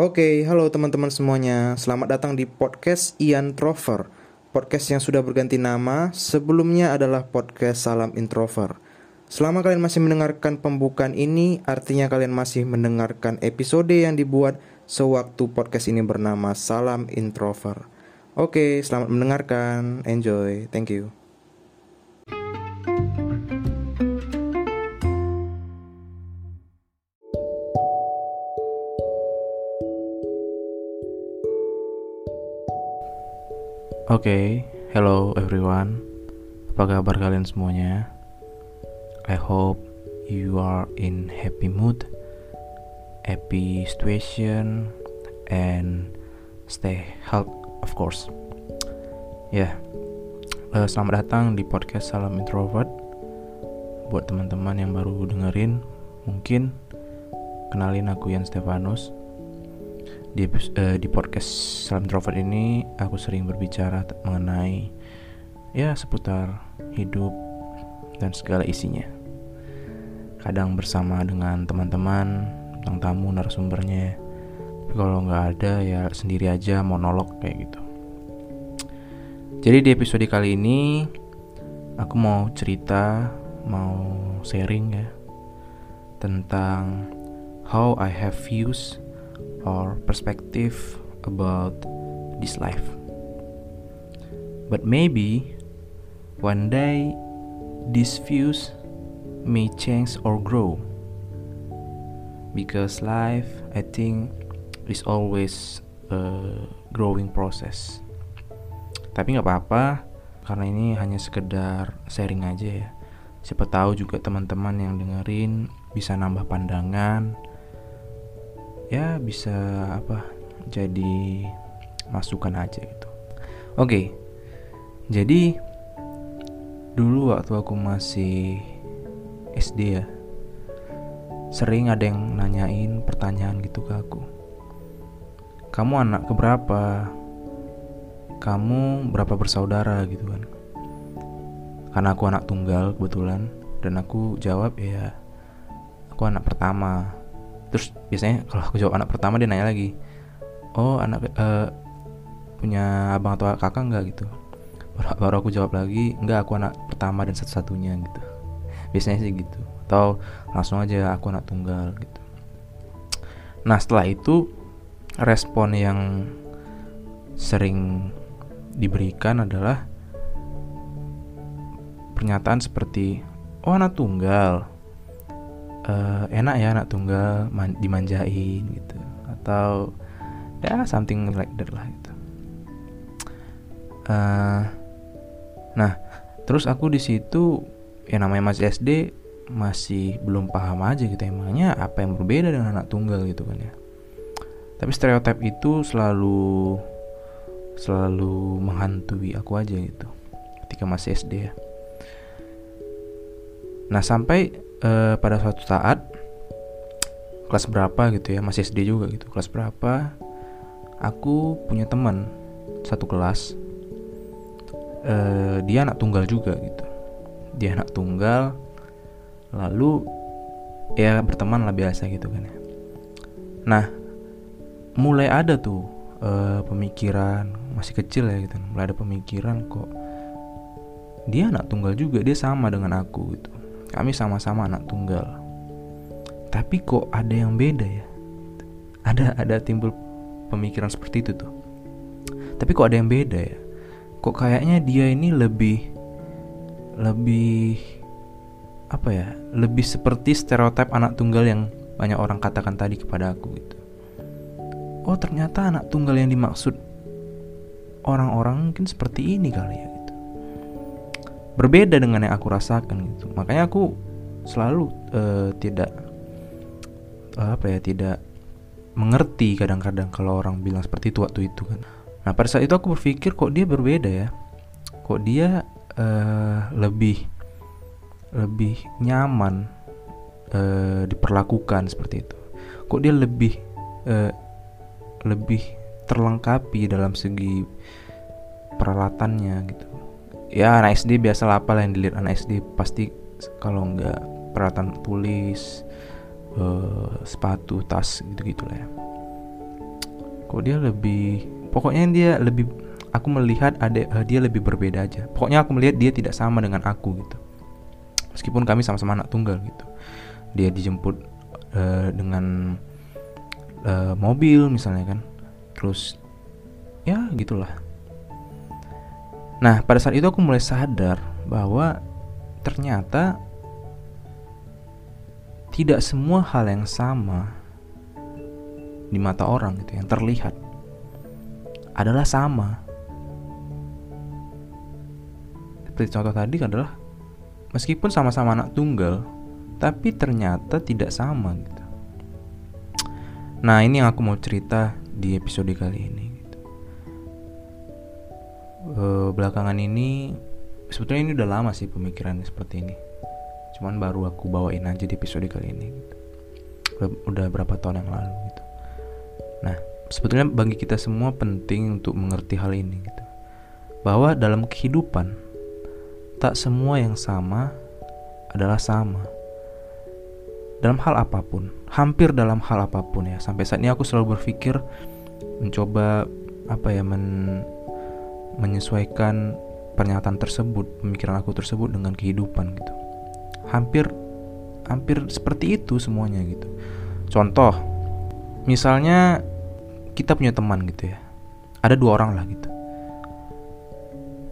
Oke, halo teman-teman semuanya. Selamat datang di podcast Ian Trover. Podcast yang sudah berganti nama, sebelumnya adalah podcast Salam Introver. Selama kalian masih mendengarkan pembukaan ini, artinya kalian masih mendengarkan episode yang dibuat sewaktu podcast ini bernama Salam Introver. Oke, selamat mendengarkan. Enjoy. Thank you. Oke, okay, hello everyone. Apa kabar kalian semuanya? I hope you are in happy mood, happy situation, and stay health of course. Ya, yeah. uh, selamat datang di podcast Salam Introvert. Buat teman-teman yang baru dengerin, mungkin kenalin aku Yan Stefanus di uh, di podcast Salam Introvert ini aku sering berbicara mengenai ya seputar hidup dan segala isinya. Kadang bersama dengan teman-teman, tentang tamu narasumbernya. Tapi kalau nggak ada ya sendiri aja monolog kayak gitu. Jadi di episode kali ini aku mau cerita, mau sharing ya tentang how I have views or perspective about this life. But maybe one day these views may change or grow. Because life, I think, is always a growing process. Tapi nggak apa-apa, karena ini hanya sekedar sharing aja ya. Siapa tahu juga teman-teman yang dengerin bisa nambah pandangan, ya bisa apa jadi masukan aja gitu. Oke jadi dulu waktu aku masih SD ya sering ada yang nanyain pertanyaan gitu ke aku. Kamu anak keberapa? Kamu berapa bersaudara gitu kan? Karena aku anak tunggal kebetulan dan aku jawab ya aku anak pertama terus biasanya kalau aku jawab anak pertama dia nanya lagi oh anak uh, punya abang atau kakak nggak? Gitu. Baru, baru aku jawab lagi enggak aku anak pertama dan satu-satunya gitu. Biasanya sih gitu. Atau langsung aja aku anak tunggal gitu. Nah setelah itu respon yang sering diberikan adalah pernyataan seperti oh anak tunggal uh, enak ya anak tunggal man dimanjain gitu atau ya something like that lah gitu. Uh, nah terus aku di situ ya namanya masih SD masih belum paham aja gitu emangnya apa yang berbeda dengan anak tunggal gitu kan ya. Tapi stereotip itu selalu selalu menghantui aku aja gitu ketika masih SD ya. Nah sampai uh, pada suatu saat kelas berapa gitu ya masih SD juga gitu kelas berapa aku punya teman satu kelas. Uh, dia anak tunggal juga gitu. Dia anak tunggal lalu ya berteman lah biasa gitu kan ya. Nah mulai ada tuh uh, pemikiran masih kecil ya gitu mulai ada pemikiran kok dia anak tunggal juga dia sama dengan aku gitu kami sama-sama anak tunggal. Tapi kok ada yang beda ya? Ada ada timbul pemikiran seperti itu tuh. Tapi kok ada yang beda ya? Kok kayaknya dia ini lebih lebih apa ya? Lebih seperti stereotip anak tunggal yang banyak orang katakan tadi kepada aku gitu. Oh, ternyata anak tunggal yang dimaksud orang-orang mungkin seperti ini kali ya berbeda dengan yang aku rasakan gitu. Makanya aku selalu uh, tidak apa ya tidak mengerti kadang-kadang kalau orang bilang seperti itu waktu itu kan. Nah pada saat itu aku berpikir kok dia berbeda ya? Kok dia uh, lebih lebih nyaman uh, diperlakukan seperti itu? Kok dia lebih uh, lebih terlengkapi dalam segi peralatannya gitu ya anak SD biasa apa yang dilihat anak SD pasti kalau nggak peralatan tulis uh, sepatu tas gitu gitu lah ya. Kok dia lebih pokoknya dia lebih aku melihat ada uh, dia lebih berbeda aja. Pokoknya aku melihat dia tidak sama dengan aku gitu. Meskipun kami sama-sama anak tunggal gitu. Dia dijemput uh, dengan uh, mobil misalnya kan. Terus ya gitulah nah pada saat itu aku mulai sadar bahwa ternyata tidak semua hal yang sama di mata orang gitu yang terlihat adalah sama. Seperti contoh tadi adalah meskipun sama-sama anak tunggal, tapi ternyata tidak sama gitu. Nah, ini yang aku mau cerita di episode kali ini gitu. E, belakangan ini sebetulnya ini udah lama sih pemikiran seperti ini. Cuman baru aku bawain aja di episode kali ini gitu. Udah, udah berapa tahun yang lalu gitu. Nah, sebetulnya bagi kita semua penting untuk mengerti hal ini gitu. Bahwa dalam kehidupan tak semua yang sama adalah sama. Dalam hal apa pun, hampir dalam hal apa pun ya. Sampai saat ini aku selalu berpikir mencoba apa ya men menyesuaikan pernyataan tersebut, pemikiran aku tersebut dengan kehidupan gitu. Hampir hampir seperti itu semuanya gitu. Contoh, misalnya kita punya teman gitu ya. Ada dua orang lah gitu.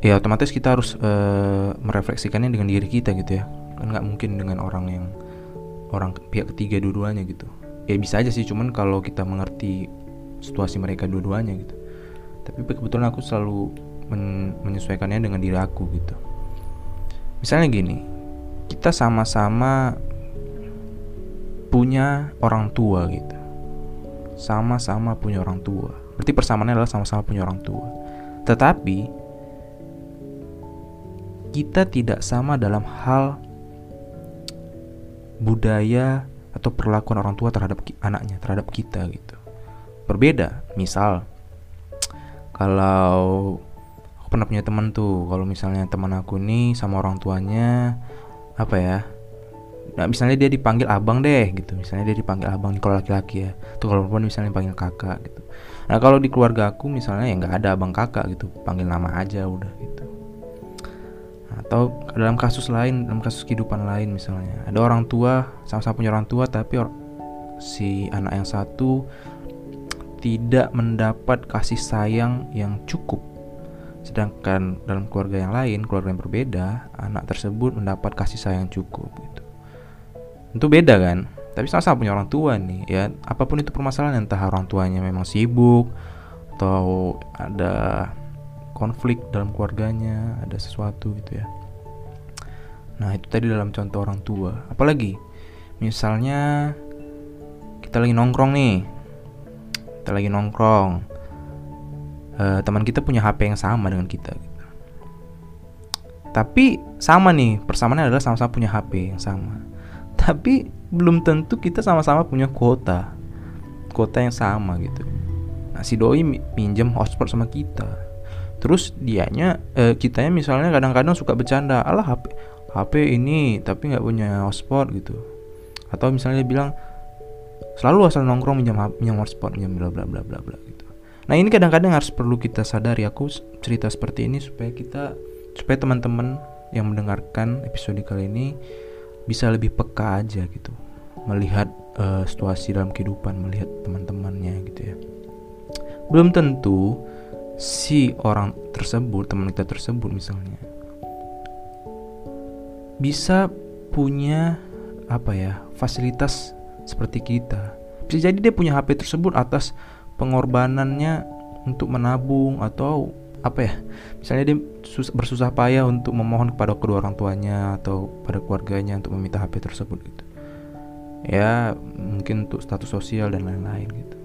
Ya otomatis kita harus uh, merefleksikannya dengan diri kita gitu ya. Kan nggak mungkin dengan orang yang orang pihak ketiga dua-duanya gitu. Ya bisa aja sih cuman kalau kita mengerti situasi mereka dua-duanya gitu. Tapi kebetulan aku selalu men menyesuaikannya dengan diri aku gitu misalnya gini kita sama-sama punya orang tua gitu sama-sama punya orang tua. Berarti persamaannya adalah sama-sama punya orang tua. Tetapi kita tidak sama dalam hal budaya atau perlakuan orang tua terhadap anaknya, terhadap kita gitu. Berbeda. Misal kalau pernah punya teman tuh, kalau misalnya teman aku nih sama orang tuanya apa ya? nah misalnya dia dipanggil abang deh gitu. Misalnya dia dipanggil abang kalau laki-laki ya. Tuh kalau perempuan misalnya dipanggil kakak gitu. Nah kalau di keluarga aku misalnya ya nggak ada abang kakak gitu. Panggil nama aja udah gitu. Atau dalam kasus lain dalam kasus kehidupan lain misalnya. Ada orang tua sama-sama punya orang tua tapi or si anak yang satu tidak mendapat kasih sayang yang cukup sedangkan dalam keluarga yang lain keluarga yang berbeda anak tersebut mendapat kasih sayang cukup gitu. Itu beda kan? Tapi sama-sama punya orang tua nih ya. Apa pun itu permasalahan entah orang tuanya memang sibuk atau ada konflik dalam keluarganya ada sesuatu gitu ya. Nah itu tadi dalam contoh orang tua. Apalagi misalnya kita lagi nongkrong nih. Kita lagi nongkrong uh, teman kita punya HP yang sama dengan kita gitu. tapi sama nih persamaannya adalah sama-sama punya HP yang sama. Tapi belum tentu kita sama-sama punya kuota kuota yang sama gitu. Nah si doi minjem hotspot sama kita. Terus dianya eh, kitanya misalnya kadang-kadang suka bercanda alah HP HP ini tapi nggak punya hotspot gitu. Atau misalnya dia bilang selalu asal nongkrong minjam minjam hotspot minjam bla bla bla bla bla gitu nah ini kadang-kadang harus perlu kita sadari. Aku cerita seperti ini supaya kita supaya teman-teman yang mendengarkan episode kali ini bisa lebih peka aja gitu. Melihat uh, situasi dalam kehidupan melihat teman-temannya gitu ya. Belum tentu si orang tersebut teman kita tersebut misalnya bisa punya apa ya fasilitas seperti kita. Bisa jadi dia punya HP tersebut atas pengorbanannya untuk menabung atau apa ya? Misalnya dia bersusah payah untuk memohon kepada kedua orang tuanya atau pada keluarganya untuk meminta HP tersebut gitu. Ya mungkin untuk status sosial dan lain-lain gitu.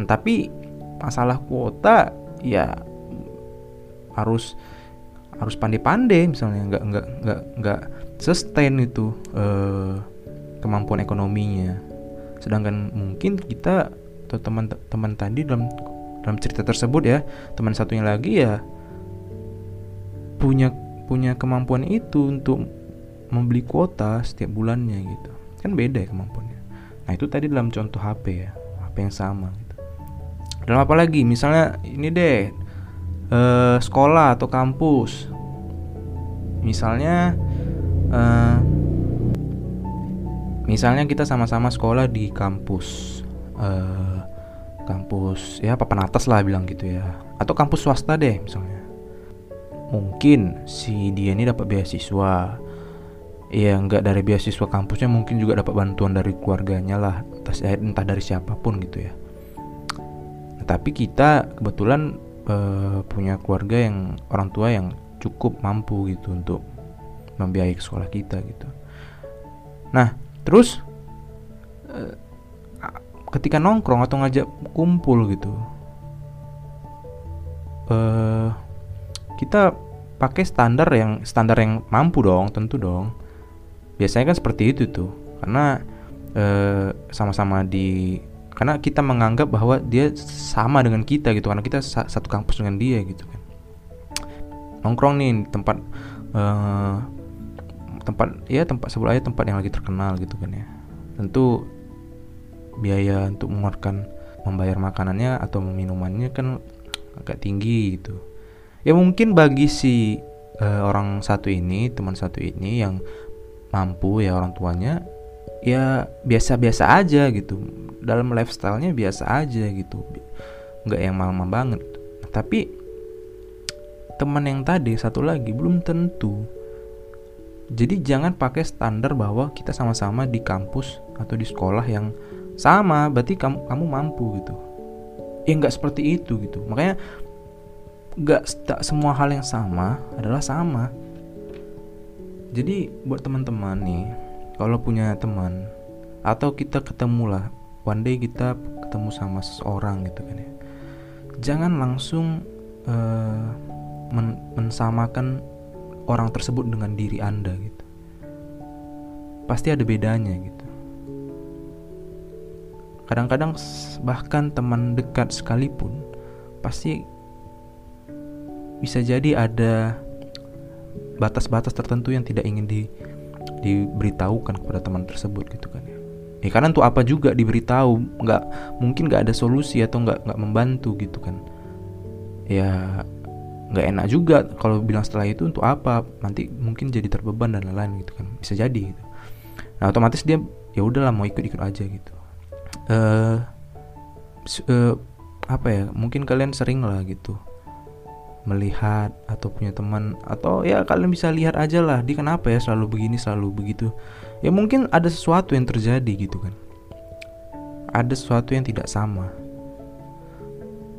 Nah, tapi masalah kuota ya harus harus pandai-pandai misalnya. Nggak nggak nggak nggak sustain itu eh, kemampuan ekonominya. Sedangkan mungkin kita atau teman-teman tadi dalam dalam cerita tersebut ya teman satunya lagi ya punya punya kemampuan itu untuk membeli kuota setiap bulannya gitu. Kan beda ya kemampuannya. Nah itu tadi dalam contoh HP ya HP yang sama gitu. Dalam apa lagi? Misalnya ini deh eh, sekolah atau kampus. Misalnya eh, misalnya kita sama-sama sekolah di kampus eh, kampus ya papan atas lah bilang gitu ya. Atau kampus swasta deh misalnya. Mungkin si dia ini dapat beasiswa. Ya nggak dari beasiswa kampusnya mungkin juga dapat bantuan dari keluarganya lah. Entah, entah dari siapa pun gitu ya. Nah, tapi kita kebetulan uh, punya keluarga yang orang tua yang cukup mampu gitu untuk membiayai sekolah kita gitu. Nah terus uh, ketika nongkrong atau ngajak kumpul gitu uh, kita pakai standar yang standar yang mampu dong tentu dong. Biasanya kan seperti itu tuh karena eh, sama-sama di karena kita menganggap bahwa dia sama dengan kita gitu karena kita sa satu kampus dengan dia gitu kan. Nongkrong nih tempat uh, tempat ya tempat sebelah aja tempat yang lagi terkenal gitu kan ya. Tentu biaya untuk mengeluarkan membayar makanannya atau minumannya kan agak tinggi gitu. Ya mungkin bagi si uh, orang satu ini teman satu ini yang mampu ya orang tuanya ya biasa-biasa aja gitu. Dalam lifestylenya biasa aja gitu. Nggak yang mahal-mahal banget. Tapi teman yang tadi satu lagi belum tentu. Jadi jangan pakai standar bahwa kita sama-sama di kampus atau di sekolah yang sama berarti kamu kamu mampu gitu. Ya nggak seperti itu gitu. Makanya nggak semua hal yang sama adalah sama. Jadi buat teman-teman nih kalau punya teman atau kita ketemu lah one day kita ketemu sama seseorang gitu kan ya. Jangan langsung uh, men mensamakan orang tersebut dengan diri anda gitu. Pasti ada bedanya gitu kadang-kadang bahkan teman dekat sekalipun pasti bisa jadi ada batas-batas tertentu yang tidak ingin di diberitahukan kepada teman tersebut gitu kan ya. Ya karena untuk apa juga diberitahu, nggak mungkin nggak ada solusi atau nggak nggak membantu gitu kan. Ya nggak enak juga kalau bilang setelah itu untuk apa nanti mungkin jadi terbeban dan lain-lain gitu kan bisa jadi gitu. Nah otomatis dia ya udahlah mau ikut-ikut aja gitu. Uh, uh, apa ya mungkin kalian sering lah gitu melihat atau punya teman atau ya kalian bisa lihat aja lah dia kenapa ya selalu begini selalu begitu? Ya mungkin ada sesuatu yang terjadi gitu kan. Ada sesuatu yang tidak sama.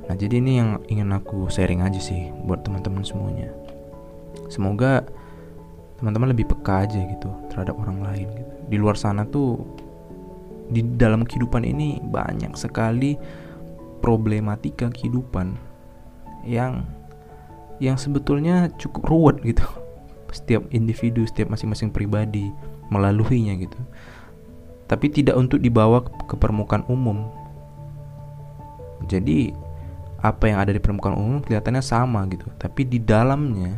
Nah jadi ini yang ingin aku sharing aja sih buat teman-teman semuanya. Semoga teman-teman lebih peka aja gitu terhadap orang lain gitu. Di luar sana tuh di dalam kehidupan ini banyak sekali problematika kehidupan yang yang sebetulnya cukup ruwet gitu. Setiap individu setiap masing-masing pribadi melaluinya gitu. Tapi tidak untuk dibawa ke permukaan umum. Jadi apa yang ada di permukaan umum kelihatannya sama gitu. Tapi di dalamnya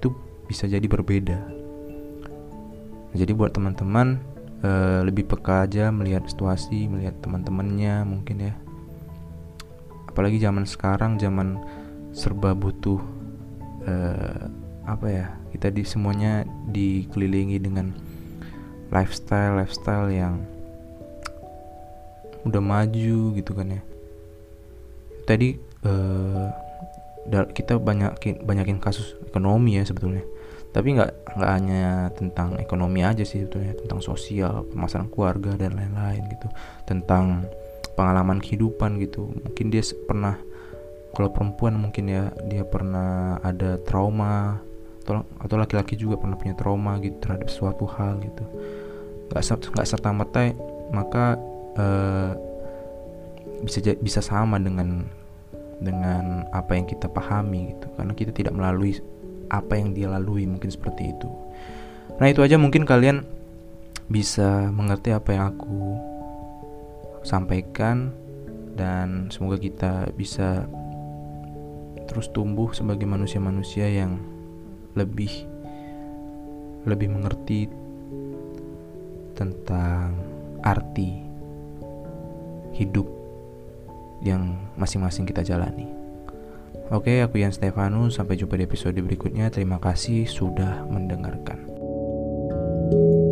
itu bisa jadi berbeda. Jadi buat teman-teman uh, lebih peka aja melihat situasi melihat teman-temannya mungkin ya. Apalagi zaman sekarang zaman serba butuh uh, apa ya kita di semuanya dikelilingi dengan lifestyle lifestyle yang udah maju gitu kan ya. Tadi uh, kita banyakin banyakin kasus ekonomi ya sebetulnya tapi nggak nggak hanya tentang ekonomi aja sih sebetulnya tentang sosial permasalahan keluarga dan lain-lain gitu. Tentang pengalaman kehidupan gitu. Mungkin dia pernah kalau perempuan mungkin ya dia pernah ada trauma atau atau laki-laki juga pernah punya trauma gitu terhadap suatu hal gitu. Nggak nggak serta merta maka uh, bisa bisa sama dengan dengan apa yang kita pahami gitu. Karena kita tidak melalui apa yang dia lalui mungkin seperti itu nah itu aja mungkin kalian bisa mengerti apa yang aku sampaikan dan semoga kita bisa terus tumbuh sebagai manusia-manusia yang lebih lebih mengerti tentang arti hidup yang masing-masing kita jalani. Oke, aku yang Stefano. Sampai jumpa di episode berikutnya. Terima kasih sudah mendengarkan. thank you